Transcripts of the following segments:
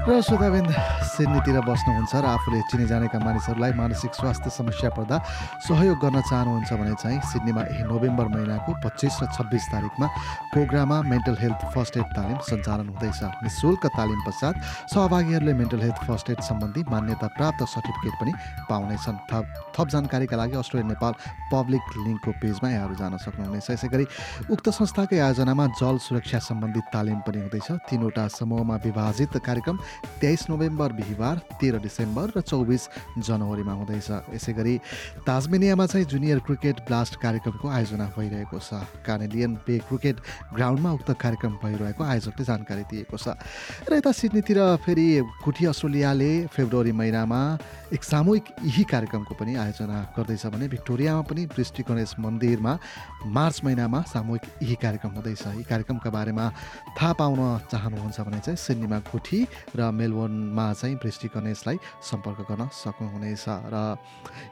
र श्रोताबिन्द सिडनीतिर बस्नुहुन्छ र आफूले चिने जानेका मानिसहरूलाई मानसिक स्वास्थ्य समस्या पर्दा सहयोग गर्न चाहनुहुन्छ भने चाहिँ सिडनीमा यही नोभेम्बर महिनाको पच्चिस र छब्बिस तारिकमा प्रोग्राममा मेन्टल हेल्थ फर्स्ट एड तालिम सञ्चालन हुँदैछ। निशुल्क तालिम पश्चात सहभागीहरूले मेन्टल हेल्थ फर्स्ट एड सम्बन्धी मान्यता प्राप्त सर्टिफिकेट पनि पाउनेछन्। थप थप जानकारीका लागि अस्ट्रेलिया नेपाल पब्लिक लिङ्कको पेजमा यहाँहरू जान सक्नुहुनेछ। यसै गरी उक्त संस्थाकै आयोजनामा जल सुरक्षा सम्बन्धी तालिम पनि हुँदैछ। तिनवटा समूहमा विभाजित कार्यक्रम तेइस नोभेम्बर बिहिबार तेह्र डिसेम्बर र चौबिस जनवरीमा हुँदैछ। यसै गरी ताजमेनियामा चाहिँ जुनियर क्रिकेट ब्लास्ट कार्यक्रमको आयोजना भइरहेको छ। कार्नेलियन पे क्रिकेट ग्राउन्डमा उक्त कार्यक्रम भइरहेको आयोजकले जानकारी दिएको छ। र यता सिडनीतिर फेरि कुठी अस्ट्रेलियाले फेब्रुअरी महिनामा एक सामूहिक यही कार्यक्रमको पनि आयोजना गर्दैछ भने भिक्टोरियामा पनि दृष्टि गणेश मन्दिरमा मार्च महिनामा सामूहिक यही कार्यक्रम हुँदैछ। यी कार्यक्रमका बारेमा थाहा पाउन चाहनुहुन्छ भने चाहिँ सिडनीमा गुठी र मेलबोर्नमा चाहिँ दृष्टि गणेशलाई सम्पर्क गर्न सक्नुहुनेछ। र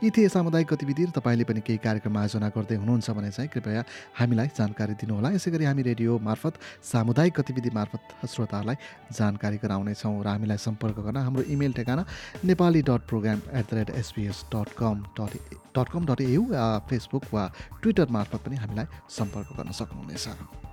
यी थिए सामुदायिक गतिविधिहरू तपाईँले पनि केही कार्यक्रम आयोजना गर्दै हुनुहुन्छ भने चाहिँ कृपया हामीलाई जानकारी दिनुहोला। यसै गरी हामी रेडियो मार्फत सामुदायिक गतिविधि मार्फत श्रोताहरूलाई जानकारी गराउनेछौँ र हामीलाई सम्पर्क गर्न हाम्रो इमेल ठेगाना Nepali dot program at the rate SBS dot com dot dot com dot AU Facebook वा ट्विटर मार्फत पनि हामीलाई सम्पर्क गर्न सक्नुहुनेछ।